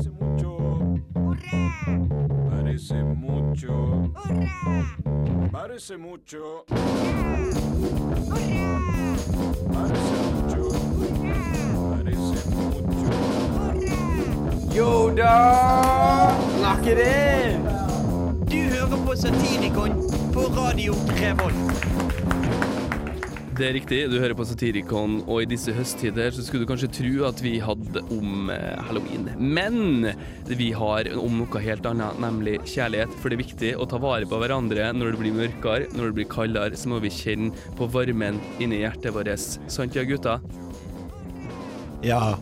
Parece mucho. Parece mucho. Parece mucho. Parece mucho. Parece mucho. Yo da! It in! Du hører på Satirikon på Radio Revolt. Det er riktig, du hører på Satirikon, og i disse høsttider så skulle du kanskje tro at vi hadde om eh, halloween. Men vi har om noe helt annet, nemlig kjærlighet. For det er viktig å ta vare på hverandre når det blir mørkere, når det blir kaldere. Så må vi kjenne på varmen inni hjertet vårt. Sant ja, gutta? Ja.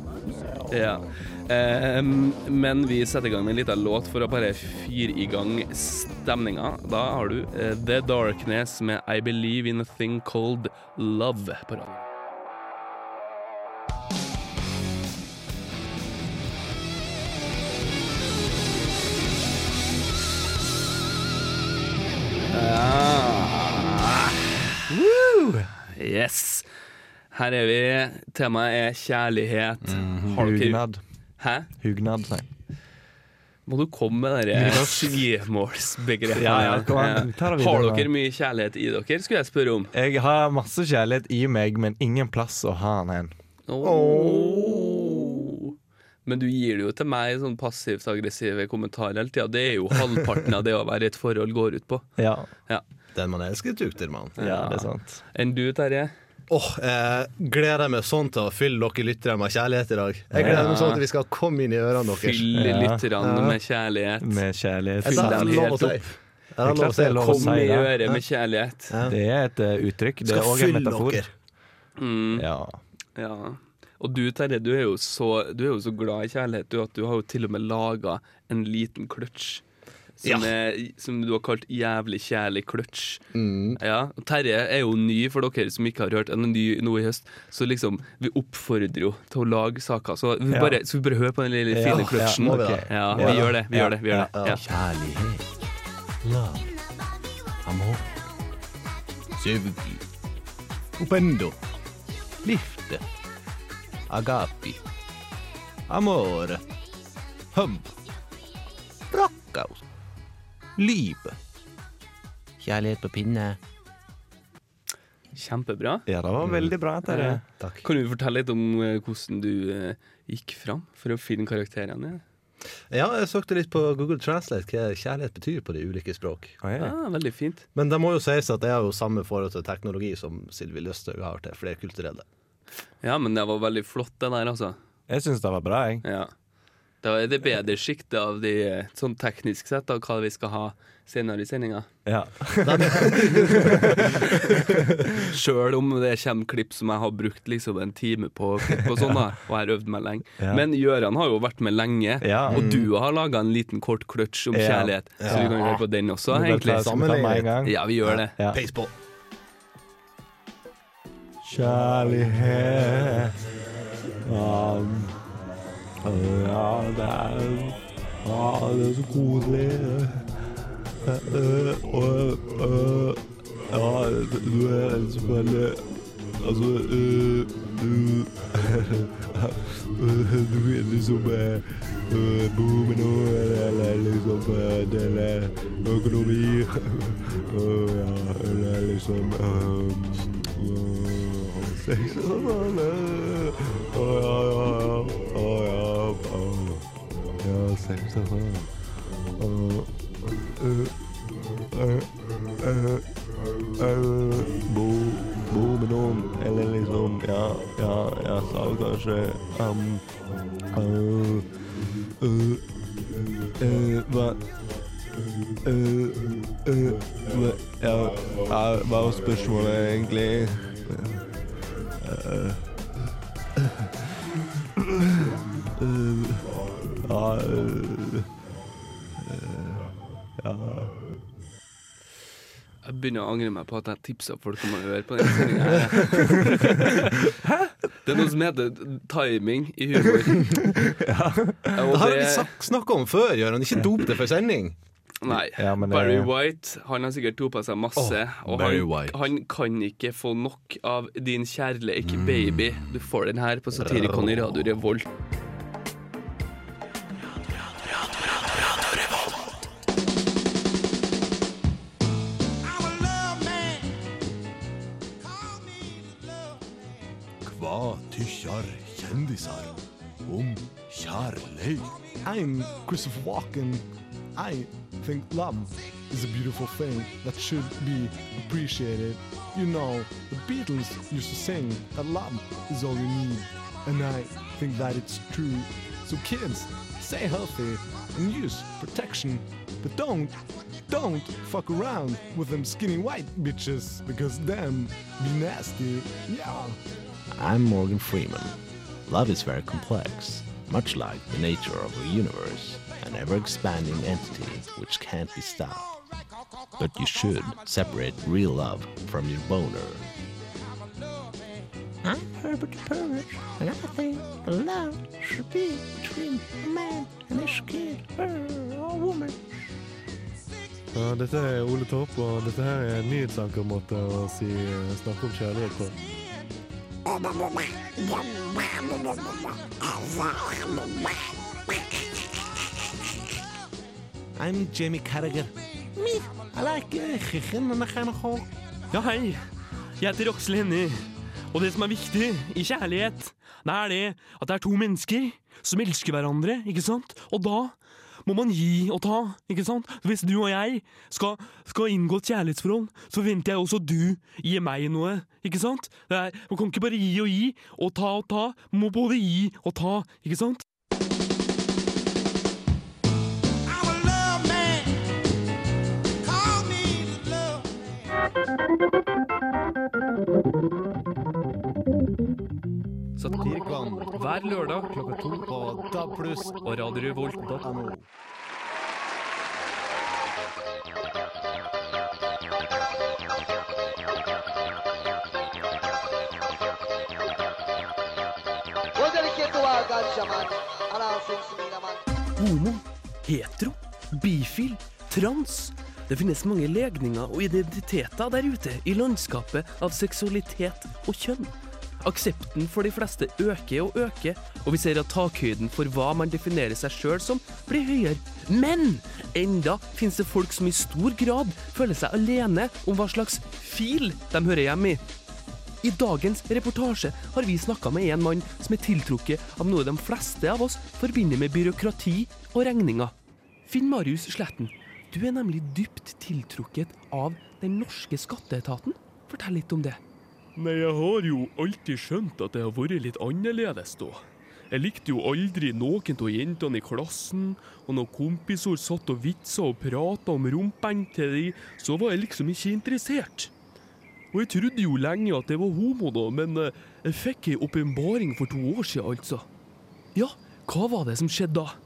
Ja. Ehm, men vi setter i gang med en liten låt for å bare fyre i gang stemninga. Da har du eh, The Darkness med I Believe In A Thing Called Love på radio. Ah. Yes. Her er vi. Temaet er kjærlighet. Har dere Hugnad. Hæ? Hugnad, nei. Må du komme med det skjemålsbegrepet? Ja, ja, Har dere mye kjærlighet i dere, skulle jeg spørre om? Jeg har masse kjærlighet i meg, men ingen plass å ha den hen. Åh. Men du gir det jo til meg sånn passivt-aggressive kommentarer hele tida. Det er jo halvparten av det å være i et forhold går ut på. Ja, Ja. Den man elsker, tukter man. ja det er sant. Enn du, Terje? Åh, jeg gleder meg sånn til å fylle dere lyttere med kjærlighet i dag. Jeg gleder meg sånn til vi skal komme inn i ørene deres. Fylle Ja. lytterne Ja. med kjærlighet. Med kjærlighet. Fylle Fyll dem helt opp. Jeg Det er lov å klart si det er lov å Kom i øret med kjærlighet. Ja. Det er et eh, uttrykk. Det er òg en metafor. Mm, Ja. ja. Og du, Terje, du er, jo så, du er jo så glad i kjærlighet du, at du har jo til og med laga en liten kløtsj. Som, Ja. er, som du har kalt 'jævlig kjærlig kløtsj'. Mm. Ja, Terje er jo ny for dere som ikke har hørt Han er ny nå i høst. Så liksom, vi oppfordrer jo til å lage saker. Så vi Ja. bare, så vi bare hør på den lille Ja, fine kløtsjen. må vi. Ja, vi gjør det. Vi Ja. gjør det, vi gjør det. Ja. Ja. Kjærlighet, love, amor, søvgi, opendo, lifte, agapi, amore, hub, rakkaus, libe. Kjærlighet på pinne. Kjempebra. ja, det var veldig bra. Terje. Takk. Kan du fortelle litt om eh, hvordan du eh, gikk fram for å finne karakterene? Ja, jeg søkte litt på Google Translate hva kjærlighet betyr på de ulike språk. Ah, Ja, veldig fint. Men det må jo sies at jeg har jo samme forhold til teknologi som Sylvi Lysthaug har til flerkulturelle. Ja, men det var veldig flott, det der, altså. Jeg syns det var bra, jeg. Ja. Det er det bedre sjiktet av de eh, sånn teknisk sett av hva vi skal ha senere i sendinga. Ja. Sjøl om det kommer klipp som jeg har brukt liksom en time på å klippe og sånn, da, og jeg har øvd meg lenge. Ja. Men Gøran har jo vært med lenge, Ja. og du har laga en liten kort kløtsj om Ja. kjærlighet, så vi kan høre på den også, egentlig. Ja, vi gjør det. Ja. Peis. Kjærlighet ja, ja, det er Ja, det er så koselig. Eh, eh, Og eh, Ja, du er selvfølgelig Altså Du Du er liksom boomen og eller liksom del eh, økonomi. Ja, eller liksom eh, eh, sex og sånn. eh, Å ja, ja, ja. Å ja. å, Ja, sex og sånn. Å, eh, eh, eh, eh, Bo, bo med noen, eller liksom Ja, ja, jeg sa kanskje um, uh, uh, uh, Hva uh, uh, hva, ja, ja, hva var ja, ja. Jeg begynner å angre meg på at jeg tipsa folk om å høre på den sendinga. Det er noe som heter timing i humor. Ja, Det har vi snakka om før, Gøran. Ikke dop det for sending. Nei. Ja, det... Barry White han har sikkert dopa seg masse. Oh, og han, han, kan ikke få nok av Din kjærleik mm. baby. Du får den her på Satirikon i Radio Revolt. Hva tykkjar kjendisar om kjærleik? I'm Christopher Walken. I'm think love is a beautiful thing that should be appreciated. You know, the Beatles used to sing that love is all you need, and I think that it's true. So kids, stay healthy and use protection, but don't, don't fuck around with them skinny white bitches because them be nasty. Yeah. I'm Morgan Freeman. Love is very complex, much like the nature of the universe, an ever expanding entity which can't be stopped. But you should separate real love from your boner. I'm Herbert the Pervert, and I think love should be between a man and his kid, or a woman. Ja, dette er Ole Torp, og dette her er en nyhetsankermåte å si, snakke om kjærlighet på. I'm Jamie Carragher. Me, I like chicken and a kind. Ja, hei. Jeg heter Aksel Hennie. Og det som er viktig i kjærlighet, det er det at det er to mennesker som elsker hverandre, ikke sant? Og da må man gi og ta, ikke sant? Hvis du og jeg skal, skal inngå et kjærlighetsforhold, så venter jeg også du gir meg noe, ikke sant? Det er, man kan ikke bare gi og gi, og ta og ta. Man må både gi og ta, ikke sant? Satirikon Hver lørdag klokka to på DAB pluss og Radio Revolt. NO. We'll dedicate to our ganja man and our things to me, man. Homo, hetero, bifil, trans. Det finnes mange legninger og identiteter der ute i landskapet av seksualitet og kjønn. Aksepten for de fleste øker og øker, og vi ser at takhøyden for hva man definerer seg sjøl som, blir høyere. Men enda finnes det folk som i stor grad føler seg alene om hva slags fil de hører hjemme i. I dagens reportasje har vi snakka med en mann som er tiltrukket av noe de fleste av oss forbinder med byråkrati og regninger. Finn Marius Sletten, du er nemlig dypt tiltrukket av den norske skatteetaten. Fortell litt om det. Nei, jeg har jo alltid skjønt at det har vært litt annerledes da. Jeg likte jo aldri noen av jentene i klassen, og når kompiser satt og vitsa og prata om rumpene til de, så var jeg liksom ikke interessert. Og jeg trodde jo lenge at jeg var homo, da, men eh, jeg fikk ei åpenbaring for to år siden, altså. Ja, hva var det som skjedde da?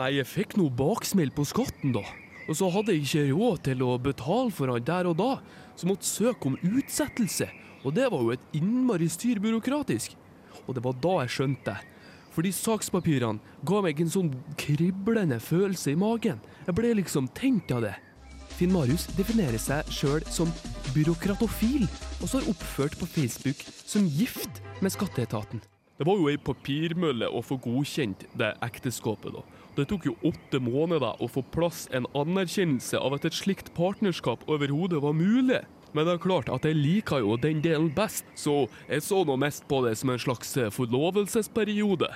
Nei, jeg fikk noe baksmell på skatten, da. Og så hadde jeg ikke råd til å betale for han der og da, så måtte søke om utsettelse. Og det var jo et innmari styr byråkratisk. Og det var da jeg skjønte. Fordi sakspapirene ga meg en sånn kriblende følelse i magen. Jeg ble liksom tenkt av det. Finn Marius definerer seg sjøl som byråkratofil, og står oppført på Facebook som gift med skatteetaten. Det var jo ei papirmølle å få godkjent det ekteskapet, da. Det tok jo åtte måneder å få plass en anerkjennelse av at et slikt partnerskap overhodet var mulig. Men det er klart at jeg liker jo den delen best, så jeg så nå mest på det som en slags eh, forlovelsesperiode.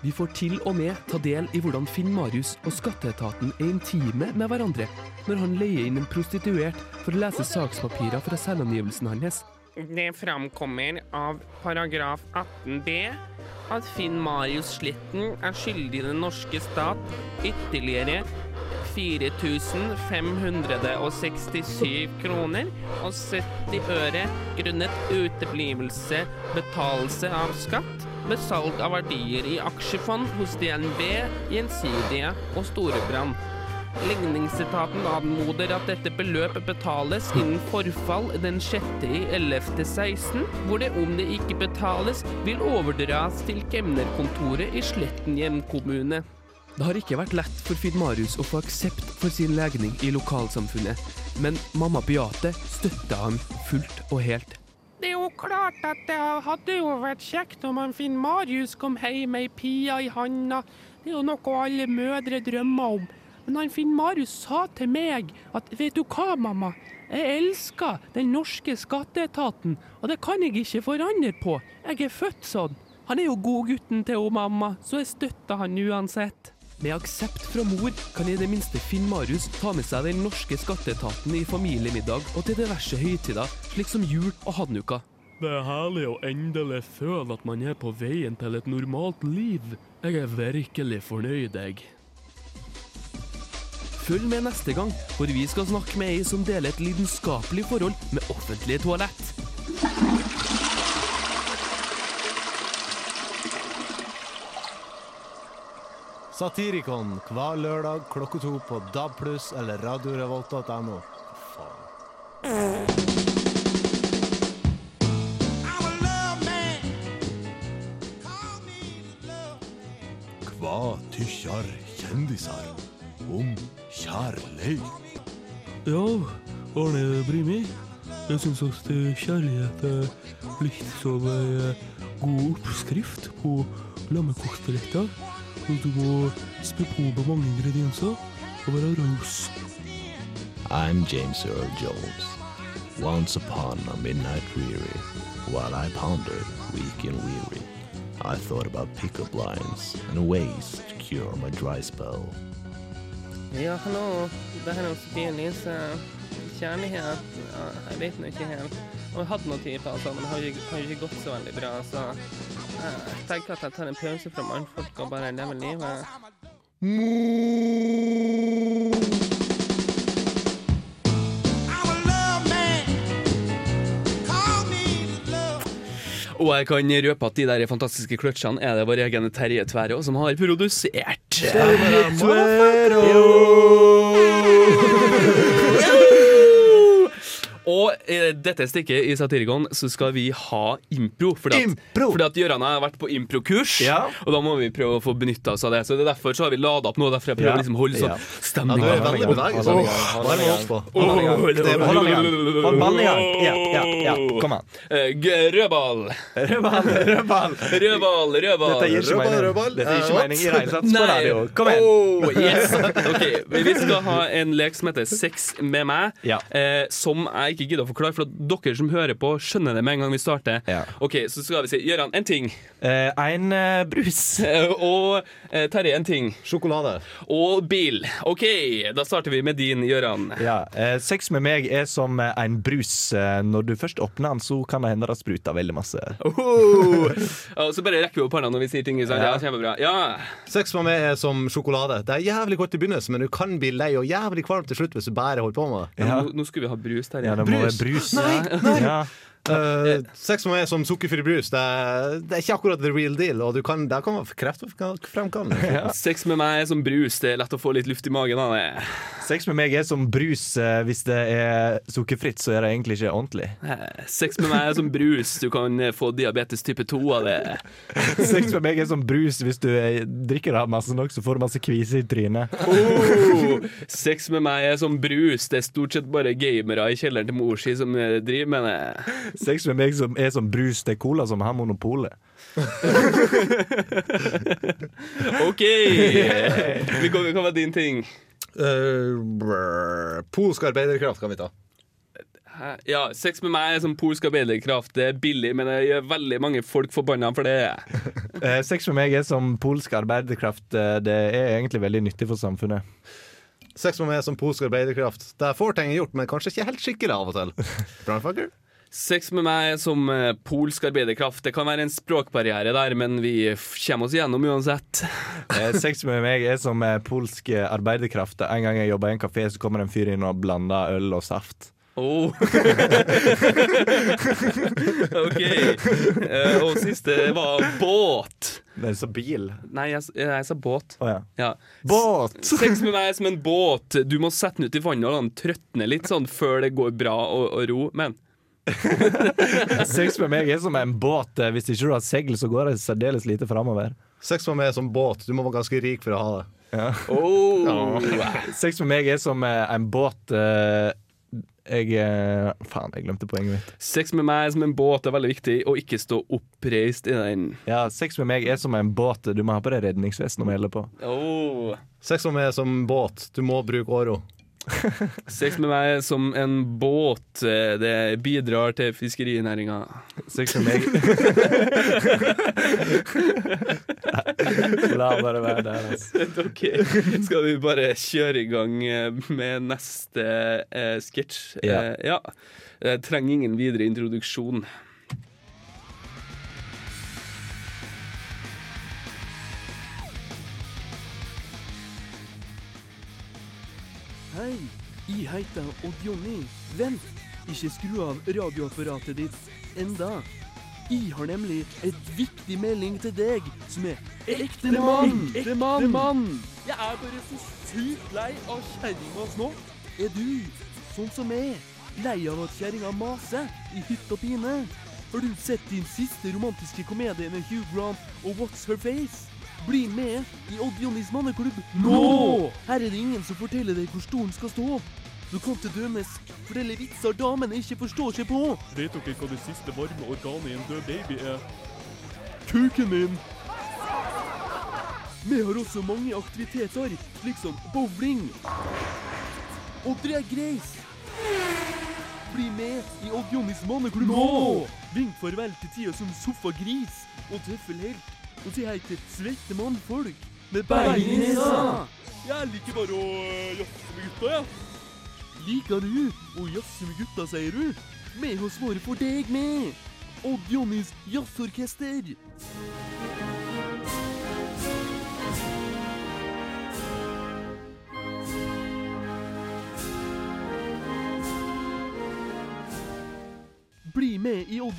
Vi får til og med ta del i hvordan Finn Marius og skatteetaten er intime med hverandre når han leier inn en prostituert for å lese sakspapirer fra selvangivelsen hans. Det framkommer av paragraf 18b at Finn Marius Sletten er skyldig den norske stat ytterligere 4567 kroner og 70 øre grunnet uteblivelse betalelse av skatt ved salg av verdier i aksjefond hos DNB, Gjensidige og Storebrand. Ligningsetaten anmoder at dette beløpet betales innen forfall den 6. i 11.16, hvor det om det ikke betales, vil overdras til kemnerkontoret i Sletten hjemkommune. Det har ikke vært lett for Finn Marius å få aksept for sin legning i lokalsamfunnet, men mamma Beate støtta ham fullt og helt. Det er jo klart at det hadde jo vært kjekt om han Finn Marius kom hjem med ei pia i handa. Det er jo noe alle mødre drømmer om. Men han Finn Marius sa til meg at vet du hva, mamma, jeg elsker den norske skatteetaten, og det kan jeg ikke forandre på. Jeg er født sånn. Han er jo godgutten til hun mamma, så jeg støtter han uansett. Med aksept fra mor kan i det minste Finn Marius ta med seg den norske skatteetaten i familiemiddag og til diverse høytider, slik som jul og hanukka. Det er herlig å endelig føle at man er på veien til et normalt liv. Jeg er virkelig fornøyd, jeg. Følg med neste gang, hvor vi skal snakke med ei som deler et lidenskapelig forhold med offentlige toalett. Satirikon hver lørdag klokka to på DAB+, eller radiorevolt.no. Hva tykker kjendiser om kjærleik? Ja, Arne Brimi. Jeg syns at eh, kjærlighet er litt som ei god oppskrift på lammekokteretter. Og Du må spe på med mange ingredienser og være raus. I'm James Earl Jones. Once upon a midnight weary, while I pondered, weak and weary, I thought about pickup lines and ways to cure my dry spell. Ja, hallo. Det her er Stilis kjærlighet. Ja, jeg vet nå ikke helt. Og jeg hadde noen typer, altså, men det har ikke, ikke gått så veldig bra. Så jeg tenker at jeg tar en pause fra mannfolk og bare lever livet. Og jeg kan røpe at de der fantastiske kløtsjene er det vår egen Terje Tverå som har produsert. Og i dette stikket i Satirikon så skal vi ha impro. Fordi at, Impro! Fordi at Gøran har vært på improkurs, Ja. og da må vi prøve å få benytta oss av det. Så det er Derfor så har vi lada opp nå. Derfor jeg prøver Ja. liksom å holde sånn Ja. stemning. Ja, er veldig beveget. Hold ballen. Ja, ja, ja. Kom an. Eh, Rødball. Rødball, rødball. Rødball, rødball. Dette gir ikke Rødball, mening. Dette gir Eh, ikke mening i det hele tatt på radio. Kom igjen. Oh, yes. Ok, Vi skal ha en lek som heter Sex med meg, Ja. eh, som jeg ikke gidder å forklare, for at dere som hører på, skjønner det med en gang vi starter. Ja. Ok, Så skal vi si Gøran, en ting. Eh, en eh, brus. Og eh, Terje, en ting. Sjokolade. Og bil. OK, da starter vi med din, Gøran. Ja, eh, Sex med meg er som eh, en brus. Eh, når du først åpner den, så kan det hende det spruter veldig masse. Oh. Og så bare rekker vi opp hånda når vi sier ting. Sånn. Ja. kjempebra. Ja. Sex med meg er som sjokolade. Det er jævlig godt i begynnelsen, men du kan bli lei og jævlig kvalm til slutt hvis du bare holder på med det. Ja. Nå, nå skulle vi ha brus, der. Ja, det må Brus? være brus. Nei, nei. Ja. Uh, sex med meg er som sukkerfri brus. Det er, det er ikke akkurat the real deal, og du kan, det kan være kreftfremkallende. Sex med meg er som brus. Det er lett å få litt luft i magen av det. Sex med meg er som brus. Eh, hvis det er sukkerfritt, så er det egentlig ikke ordentlig. Eh, Sex med meg er som brus. Du kan eh, få diabetes type 2 av det. Sex med meg er som brus. Hvis du eh, drikker det masse nok, så får du masse kvise i trynet. Oh, sex med meg er som brus. Det er stort sett bare gamere i kjelleren til mor si som eh, driver med det. Sex med meg som er som brus. Er cola som har monopolet. OK! Hva var din ting? Uh, polsk arbeiderkraft kan vi ta. Hæ? Ja, sex med meg er som polsk arbeiderkraft. Det er billig, men det gjør veldig mange folk forbanna for det. Eh, sex med meg er som polsk arbeiderkraft. Eh, det er egentlig veldig nyttig for samfunnet. Sex med meg er som polsk arbeiderkraft. Det får ting gjort, men kanskje ikke helt skikkelig av og til. Brannfucker? Sex med meg som eh, polsk arbeiderkraft. Det kan være en språkbarriere der, men vi kommer oss gjennom uansett. Eh, sex med meg er som eh, polsk arbeiderkraft. En gang jeg jobba i en kafé, så kommer en fyr inn og blander øl og saft. Oh. OK. Uh, og siste var båt. Er så bil. Nei, jeg, jeg sa båt. Oh, ja. Ja. Båt! Sex med meg er som en båt. Du må sette den ut i vannet og la den trøtne litt sånn før det går bra å, å ro. Men Sex med meg er som en båt. Hvis ikke du har seil, så går det særdeles lite framover. Sex med meg er som båt. Du må være ganske rik for å ha det. oh. Sex med meg er som eh, en båt. eh, Jeg eh, Faen, jeg glemte poenget mitt. Sex med meg er som en båt. Det er veldig viktig å ikke stå oppreist i den. Ja, Sex med meg er som en båt. Du må ha på deg redningsvest når vi holder på. Oh. Sex med meg er som båt. Du må bruke åro. Sex med meg som en båt. eh, Det bidrar til fiskerinæringa. Sex med meg La bare være der, altså. Ok, Skal vi bare kjøre i gang eh, med neste eh, sketsj? Ja. Eh, ja. Jeg trenger ingen videre introduksjon. Hei, jeg heter Odd Jonny. Vent, ikke skru av radioapparatet ditt enda. Jeg har nemlig et viktig melding til deg som er ekte mann. Ekte mann. Jeg er bare så sykt lei av kjerringas nå. Er du, sånn som meg, lei av at kjerringa maser i hytt og pine? Har du sett din siste romantiske komedie med Hugh Grant og What's Her Face? Bli med i Odd Jonnys manneklubb nå! Her er det ingen som forteller deg hvor stolen skal stå. Du kan til dømes fortelle vitser damene ikke forstår seg på. Vet dere hva det siste varme organet i en død baby er? Kuken min! Vi har også mange aktiviteter, slik som bowling og drag race. Bli med i Odd Jonnys manneklubb nå! Vink farvel til tida som sofagris og tøffelhelt. Og si hei til svette mannfolk med bein i nesa. Jeg liker bare å øh, jazze med gutta, jeg. Liker du å jazze med gutta, sier du? Med oss våre for deg med. Odd Jonnys jazzorkester.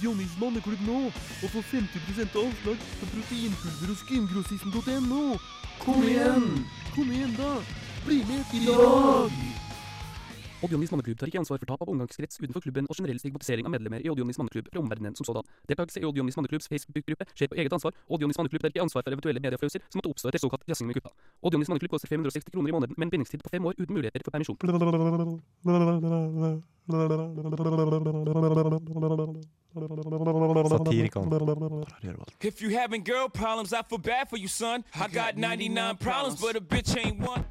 Med Jonnys manneklubb nå, og få 50 avslag på proteinpulver hos gymgrossisten.no. Kom igjen! Kom igjen, da! Bli med i dag! Odd Jonnys manneklubb tar ikke ansvar for tap av omgangskrets utenfor klubben og generell stigmatisering av medlemmer i Odd Jonnys manneklubb fra omverdenen som sådan. Deltakelse i Odd Jonnys manneklubbs Facebook-gruppe skjer på eget ansvar. Odd Jonnys manneklubb tar ikke ansvar for eventuelle mediefrauser som måtte oppstå etter såkalt jazzing med gutta. Odd Jonnys manneklubb koster 560 kroner i måneden med en bindingstid på fem år uten muligheter for permisjon. Satirikon. If you having girl problems, I feel bad for you, son. I got 99 problems, but a bitch ain't one.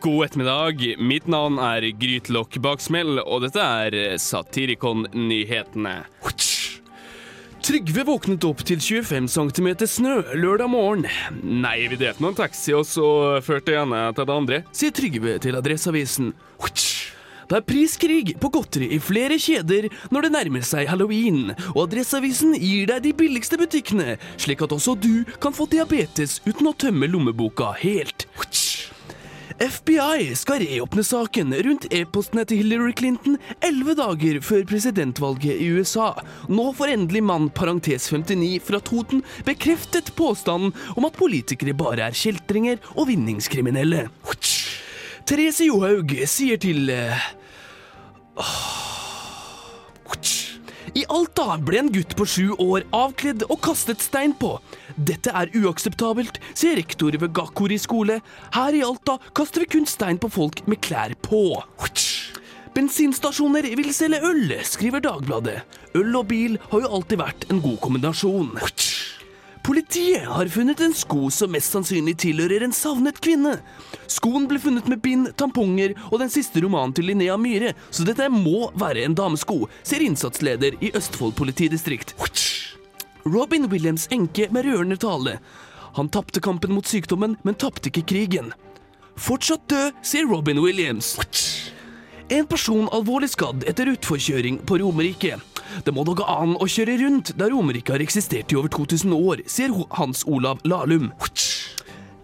God ettermiddag. Mitt navn er Grytlokk Baksmell, og dette er Satirikon-nyhetene. Trygve våknet opp til 25 cm snø lørdag morgen. Nei, vi delte noen taxi, og så førte det ene til det andre, sier Trygve til Adresseavisen. Det er priskrig på godteri i flere kjeder når det nærmer seg halloween, og Adresseavisen gir deg de billigste butikkene, slik at også du kan få diabetes uten å tømme lommeboka helt. FBI skal reåpne saken rundt e-postene til Hillary Clinton elleve dager før presidentvalget i USA. Nå får endelig mann parentes 59 fra Toten bekreftet påstanden om at politikere bare er kjeltringer og vinningskriminelle. Therese Johaug sier til eh, I Alta ble en gutt på sju år avkledd og kastet stein på. Dette er uakseptabelt, sier rektor ved Gakkori skole. Her i Alta kaster vi kun stein på folk med klær på. Bensinstasjoner vil selge øl, skriver Dagbladet. Øl og bil har jo alltid vært en god kombinasjon. Politiet har funnet en sko som mest sannsynlig tilhører en savnet kvinne. Skoen ble funnet med bind, tamponger og den siste romanen til Linnea Myhre, så dette må være en damesko, sier innsatsleder i Østfold politidistrikt. Robin Williams' enke med rørende tale. Han tapte kampen mot sykdommen, men tapte ikke krigen. Fortsatt død, sier Robin Williams. En person alvorlig skadd etter utforkjøring på Romerike. Det må da gå an å kjøre rundt der Romerike har eksistert i over 2000 år, sier Hans Olav Lahlum.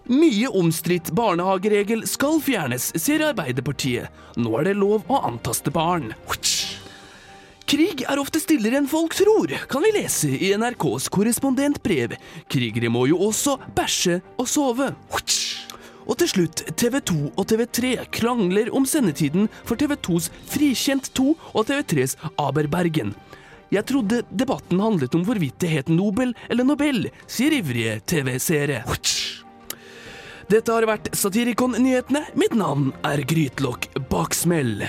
Mye omstridt barnehageregel skal fjernes, sier Arbeiderpartiet. Nå er det lov å antaste barn. Krig er ofte stillere enn folk tror, kan vi lese i NRKs korrespondentbrev. Krigere må jo også bæsje og sove. Og til slutt, TV 2 og TV3 krangler om sendetiden for TV 2s Frikjent 2 og TV3s Aberbergen. Jeg trodde debatten handlet om hvorvidt det het Nobel eller Nobel, sier ivrige TV-seere. Dette har vært Satirikon-nyhetene. Mitt navn er Grytlokk Baksmell.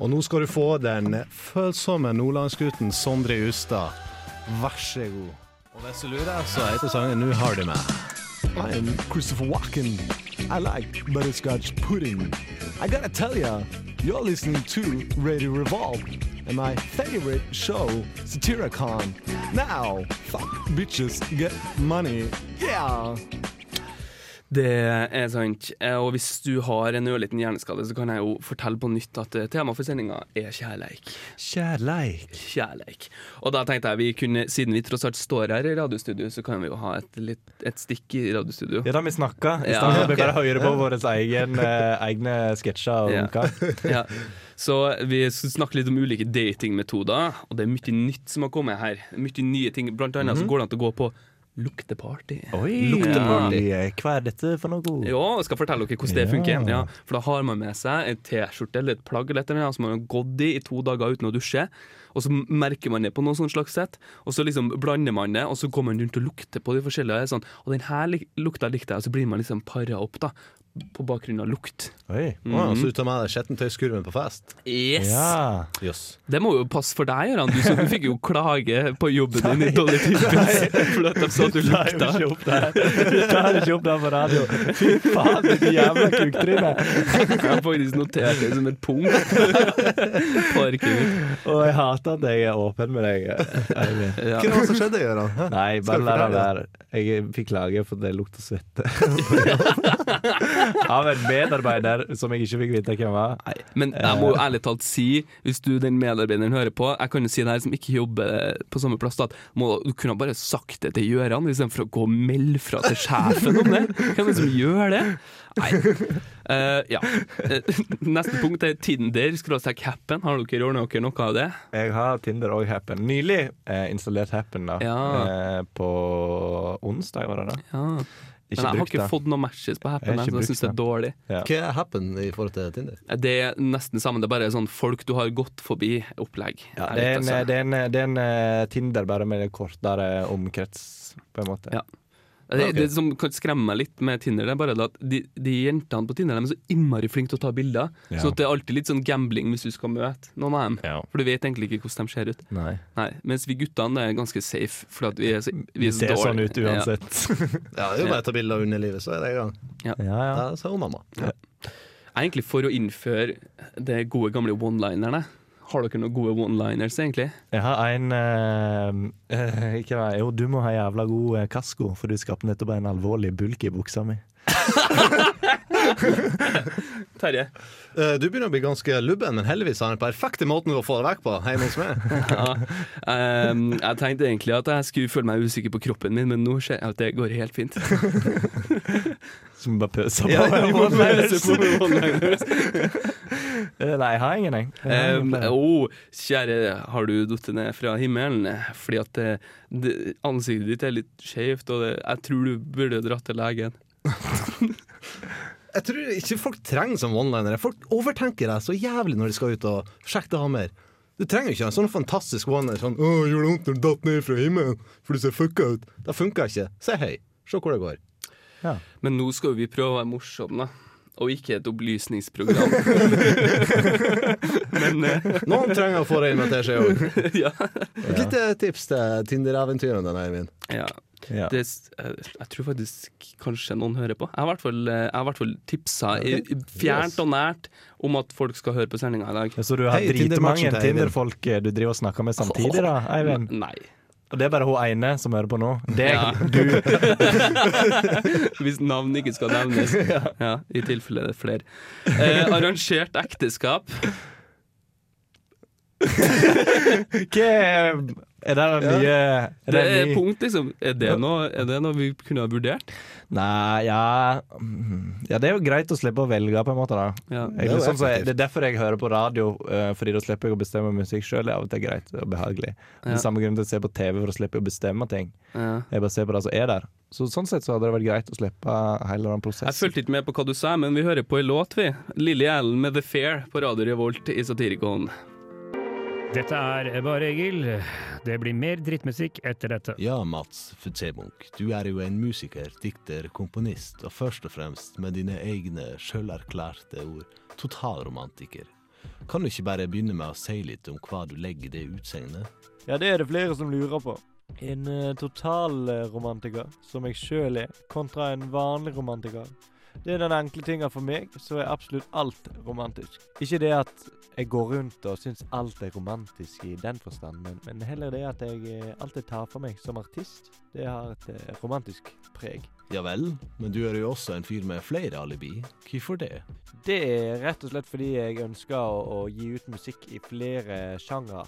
Og nå skal du få den følsomme nordlandsgutten Sondre Justad. Vær så god. Og hvis du lurer, så heter sangen 'Nu har de meg'. I am Christopher Walken. I like butterscotch pudding. I gotta tell ya, you're listening to Radio Revolve and my favorite show, Satiricon. Now, fuck bitches, get money. Yeah! Det er sant. Eh, Og hvis du har en ørliten hjerneskade, så kan jeg jo fortelle på nytt at eh, temaet for sendinga er kjærleik. Kjærleik. Kjærleik. Og da tenkte jeg vi kunne, siden vi tross alt står her i radiostudio, så kan vi jo ha et, litt, et stikk i radiostudio. Ja, da vi snakka. I stedet for å bare hører på våre egen, eh, egne sketsjer og Ja. ja. Så vi skal snakke litt om ulike datingmetoder, og det er mye nytt som har kommet her. Mye nye ting. Blant annet så Mhm. går det an å gå på lukteparty. Oi, Lukteparty. Hva er dette for noe? Ja, jeg skal fortelle dere hvordan det Ja. funker. Ja, for da har man med seg en T-skjorte eller et plagg eller noe, som man har gått i i to dager uten å dusje. Og så merker man det på noe sånn slags sett, og så liksom blander man det, og så går man rundt og lukter på de forskjellige. og Sånn, og den her lukta likte jeg, og så blir man liksom para opp da, på bakgrunn av lukt. Oi. mm ja, så du tar med deg skittentøyskurven på fest? Yes! Ja. yes! Det må jo passe for deg, Gøran. Du, du fikk jo klage på jobben din i Dolly Tippins for at de sa at du lukta. ikke opp det. Du tar ikke opp det på radio. Fy faen, ditt jævla kuktryne. Jeg har faktisk notert det som et punkt på. Og jeg hater at jeg er åpen med deg. Ja. Hva var det som skjedde, Gøran? Nei, bare la det være. Jeg fikk klage for det lukter svette. Av en medarbeider som jeg ikke fikk vite hvem var. Nei, men jeg må jo ærlig talt si, hvis du den medarbeideren hører på Jeg kan jo si det her som ikke jobber på samme plass, da, må, du kunne bare sagt det til Gjøran istedenfor å gå og melde fra til sjefen om det. Hvem er det som gjør det? Nei. Uh, ja. Eh, neste punkt er Tinder. Skråstrek Happen. Har dere ordna dere noe av det? Jeg har Tinder og Happen. Nylig eh, installert Happen da. Ja. Eh, på onsdag, var det da? Ja. Men jeg har ikke det. fått noen matches på Happen, jeg, så jeg syns det er dårlig. Ja. Hva er happen i forhold til Tinder? Det er nesten sammen. Det er bare sånn folk du har gått forbi opplegg. Ja, det, en, altså. det, er en, det er en eh, Tinder bare med kortere omkrets, på en måte. Ja. Det, det som kan skremme meg litt med Tinder, det er bare at de, de jentene på Tinder de er så innmari flinke til å ta bilder. Ja. Så at det er alltid litt sånn gambling hvis du skal møte noen av dem. Ja. For du vet egentlig ikke hvordan de ser ut. Nei. Nei, Mens vi guttene er ganske safe, for at vi er så, vi er så ser sånn ut uansett. Ja, det er jo bare å ta bilder av underlivet, så er det i gang. Ja. Ja, ja. Da ser hun mamma. Jeg er egentlig for å innføre det gode gamle one-linerne. Har dere noen gode one-liners, egentlig? Jeg har en eh, Ikke hva Jo, du må ha jævla god eh, kasko, for du skapte nettopp en alvorlig bulk i buksa mi. Terje? Uh, Du begynner å bli ganske lubben, men heldigvis har den perfekte måten å få det vekk på hjemme hos meg. Ja. um, jeg tenkte egentlig at jeg skulle føle meg usikker på kroppen min, men nå ser jeg at det går helt fint. Som bare pøser på. Ja, vi Nei, jeg har ingen, jeg. Um, oh, kjære, har du datt ned fra himmelen? Fordi at det, det, ansiktet ditt er litt skjevt, og det, jeg tror du burde dratt til legen. Jeg tror ikke folk trenger som one-linere. Folk overtenker deg så jævlig når de skal ut og sjekke damer. Du trenger ikke en sånn fantastisk one-liner sånn 'Å, gjør det vondt når du datt ned fra himmelen for du ser fucka ut'? Det funker ikke. Si hei. Se hvor det går. Men nå skal jo vi prøve å være morsomme, da. Og ikke et opplysningsprogram. Men eh, Noen trenger å få det inn med seg òg. ja. Et lite tips til Tinder-eventyrene dine, Eivind. ja. Ja. Det, jeg, jeg tror faktisk kanskje noen hører på. Jeg har i hvert fall, eh, jeg har i hvert fall tipsa okay. fjernt yes. og nært om at folk skal høre på sendinga i dag. Så du har hey, dritmange til. Tinder-folk eh, du driver og snakker med samtidig, da, Eivind? Nei. Og det er bare hun ene som hører på nå. Deg, Ja. du. Hvis navn ikke skal nevnes. Ja, I tilfelle det er flere. Eh, arrangert ekteskap. Hva er Er det den nye er Det det er punkt, liksom. Er det, noe, er det noe vi kunne ha vurdert? Nei, ja mm, Ja, det er jo greit å slippe å velge, på en måte. da Ja. jeg, Det er sånn, så jeg, det er derfor jeg hører på radio, uh, Fordi da slipper jeg å bestemme musikk sjøl. Det av og til greit og behagelig. Ja. samme grunn til å se på TV, for å slippe å bestemme ting. Ja. Jeg bare ser på det som er der. Så Sånn sett så hadde det vært greit å slippe hele den prosessen. Jeg fulgte ikke med på hva du sa, men vi hører på en låt, vi. Lilly Allen med The Fair på Radio Revolt i Satirikon. Dette er Bare Egil. Det blir mer drittmusikk etter dette. Ja, Mats Futsebunk, du er jo en musiker, dikter, komponist, og først og fremst med dine egne sjølerklærte ord totalromantiker. Kan du ikke bare begynne med å si litt om hva du legger i det utsegnet? Ja, det er det flere som lurer på. En uh, totalromantiker, som jeg sjøl er, kontra en vanlig romantiker. Det er den enkle tinga for meg, så er absolutt alt romantisk. Ikke det at jeg går rundt og syns alt er romantisk i den forstand, men, men heller det at jeg eh, alltid tar for meg som artist. Det har et eh, romantisk preg. Ja vel, men du er jo også en fyr med flere alibi. Hvorfor det? Det er rett og slett fordi jeg ønsker å, å gi ut musikk i flere sjangre.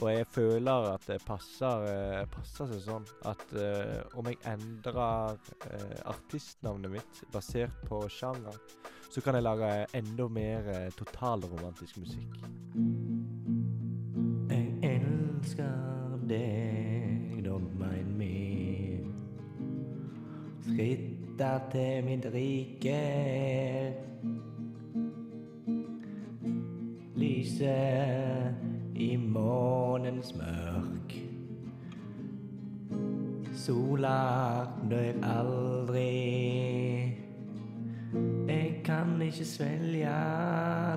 Og jeg føler at det passer, eh, passer seg sånn at eh, om jeg endrer eh, artistnavnet mitt basert på sjanger, så kan jeg lage enda mer totalromantisk musikk. Jeg elsker deg, don't mind me. Skritter til mitt rike. Lyset i månens mørk. Sola dør aldri. Jeg kan ikke svelge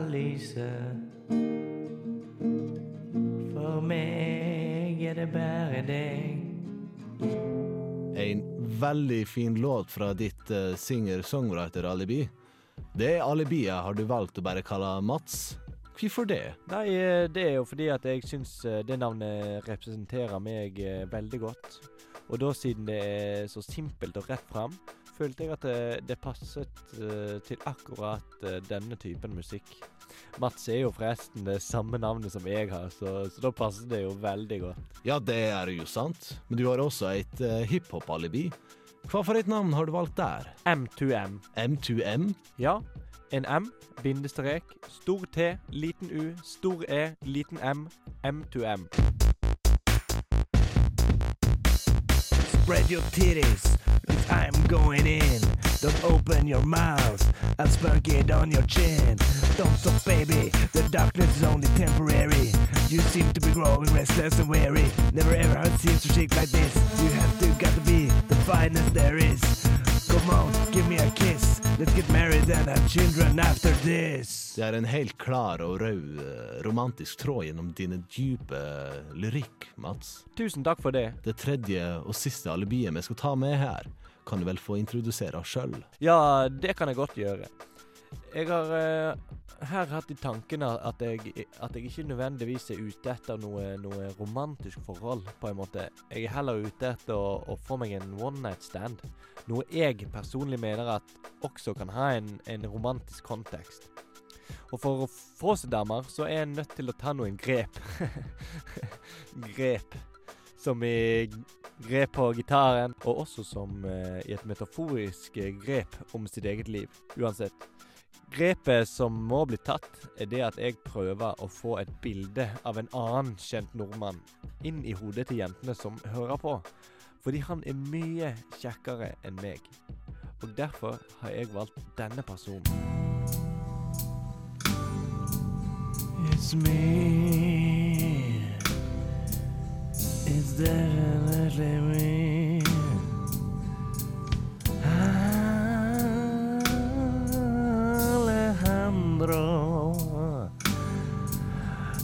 lyset. For meg er det bare deg. En veldig fin låt fra ditt uh, singer-songwriter-alibi. Det alibiet har du valgt å bare kalle Mats. Hvorfor det? Nei, eh, det er jo fordi at jeg syns eh, det navnet representerer meg eh, veldig godt. Og da siden det er så simpelt og rett fram, følte jeg at det, det passet til akkurat denne typen musikk. Mats er jo forresten det samme navnet som jeg har, så, så da passer det jo veldig godt. Ja, det er jo sant, men du har også et uh, hiphop-alibi. Hva for et navn har du valgt der? M2M. M2M? Ja. En M, bindestrek, stor T, liten U, stor E, liten M, M2M. Spread your titties, I'm going in. Don't open your mouth, I'll spunk it on your chin. Don't stop, baby, the darkness is only temporary. You seem to be growing restless and weary. Never ever heard scenes to shake like this. You have to, got to be the finest there is. Come on, give me a kiss. Let's get married and have children after this. Det er en helt klar og rød eh, romantisk tråd gjennom dine dype eh, lyrikk, Mats. Tusen takk for det. Det tredje og siste alibiet vi skal ta med her, kan du vel få introdusere sjøl? Ja, det kan jeg godt gjøre. Jeg har eh, her hatt i tankene at jeg, at jeg ikke nødvendigvis er ute etter noe, noe romantisk forhold, på en måte. Jeg er heller ute etter å, å få meg en one night stand. Noe jeg personlig mener at også kan ha en, en romantisk kontekst. Og for å få seg damer, så er jeg nødt til å ta noen grep. grep. Som i grep på gitaren, og også som eh, i et metaforisk eh, grep om sitt eget liv. Uansett. Grepet som må bli tatt, er det at jeg prøver å få et bilde av en annen kjent nordmann inn i hodet til jentene som hører på. Fordi han er mye kjekkere enn meg. Og derfor har jeg valgt denne personen. It's me. It's definitely me.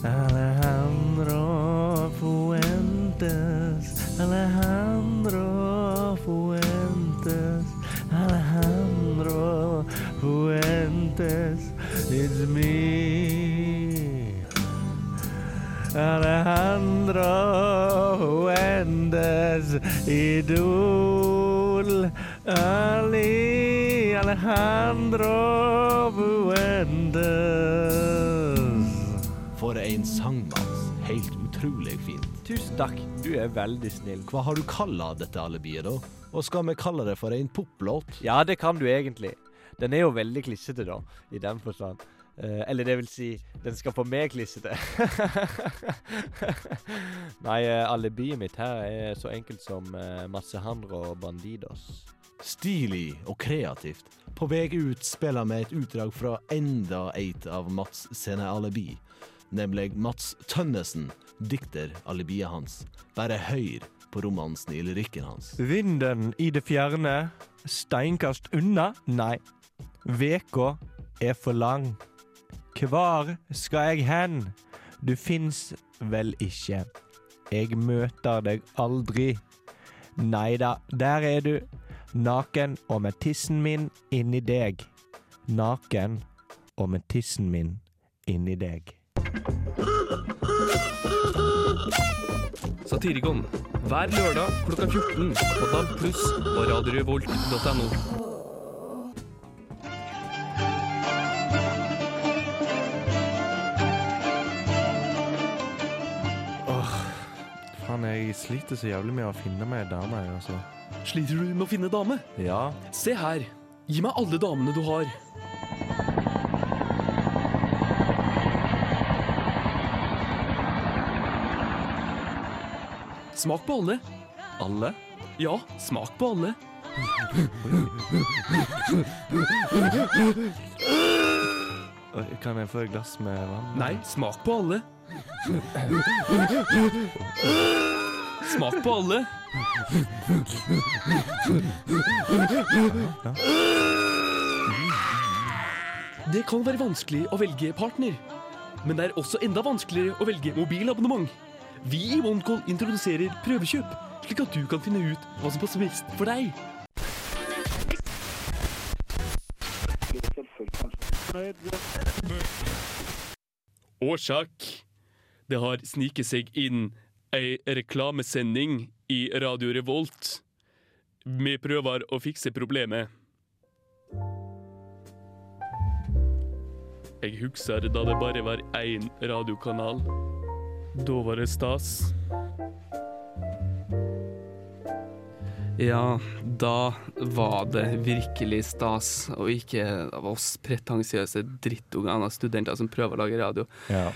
Alejandro Fuentes. Alejandro Fuentes. Alejandro Fuentes. It's me. Alejandro Fuentes. Idol. Ali Alejandro Fuentes. For en sang, Mats. Helt utrolig fint. Tusen takk, du er veldig snill. Hva har du kalla dette alibiet, da? Og skal vi kalle det for en poplåt? Ja, det kan du egentlig. Den er jo veldig klissete, da, i den forstand. Eh, eller det vil si, den skal få meg klissete. Nei, eh, alibiet mitt her er så enkelt som uh, og Bandidos. Stilig og kreativt. På vei ut spiller vi et utdrag fra enda et av Mats sine alibi. Nemlig Mats Tønnesen, dikter alibiet hans. Bare høyr på romansen i lyrikken hans. Vinden i det fjerne, steinkast unna? Nei. Veka er for lang. Kvar skal jeg hen? Du fins vel ikke. Jeg møter deg aldri. Nei da, der er du. Naken og med tissen min inni deg. Naken og med tissen min inni deg. Satirikon hver lørdag klokka 14 på DAB pluss og radiorevolt.no. Åh, faen, jeg sliter så jævlig med å finne meg ei dame, altså. Sliter du med å finne dame? Ja. Se her. Gi meg alle damene du har. Smak på alle. Alle? Ja, smak på alle. Kan jeg få et glass med vann? Nei, smak på alle. Smak på alle. Det kan være vanskelig å velge partner, men det er også enda vanskeligere å velge mobilabonnement. Vi i OneCall introduserer prøvekjøp, slik at du kan finne ut hva som passer best for deg. Årsak. Det har sniket seg inn ei reklamesending i Radio Revolt. Vi prøver å fikse problemet. Jeg husker da det bare var én radiokanal. Da var det stas. Ja, da var det virkelig stas, og ikke av oss pretensiøse drittunger av studenter som prøver å lage radio. Ja.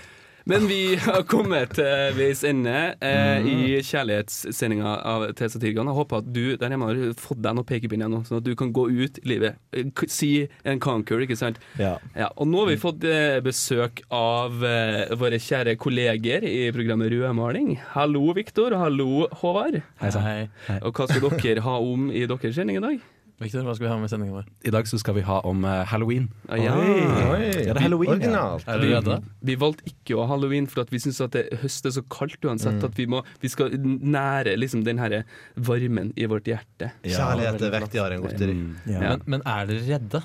Men vi har kommet til veis ende eh, i kjærlighetssendinga av til Satirikon. Jeg håper at du der hjemme har fått deg noen pekepinner nå, sånn at du kan gå ut i livet. Eh, Si en conquer, ikke sant? Ja. Og nå har vi fått eh, besøk av eh, våre kjære kolleger i programmet Rødmaling. Hallo, Viktor. Hallo, Håvard. Hei hei. Og hva skal dere ha om i deres sending i dag? Victor, hva skal vi ha med sendingen vår? I dag så skal vi ha om uh, halloween. Ah, ja. Oi, Ja, det er halloween, ja. Er dere redde? Vi valgte ikke å ha halloween, for vi syns at det høst er så kaldt uansett. Mm. At vi, må, vi skal nære liksom den her varmen i vårt hjerte. Kjærlighet er viktigere enn godteri. Ja. Men, men er dere redde?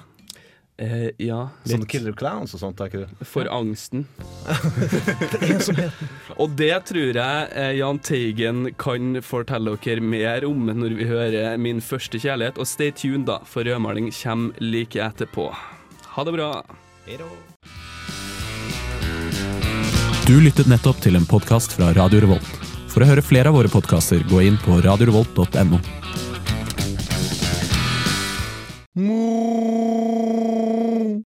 Eh, ja. Sånn Killer Clowns og sånt, er ikke det? For angsten. og det tror jeg eh, Jahn Teigen kan fortelle dere mer om når vi hører Min første kjærlighet. Og stay tuned, da, for rødmaling kommer like etterpå. Ha det bra. Du lyttet nettopp til en podkast fra Radio Revolt. For å høre flere av våre podkaster, gå inn på radiorevolt.no. もう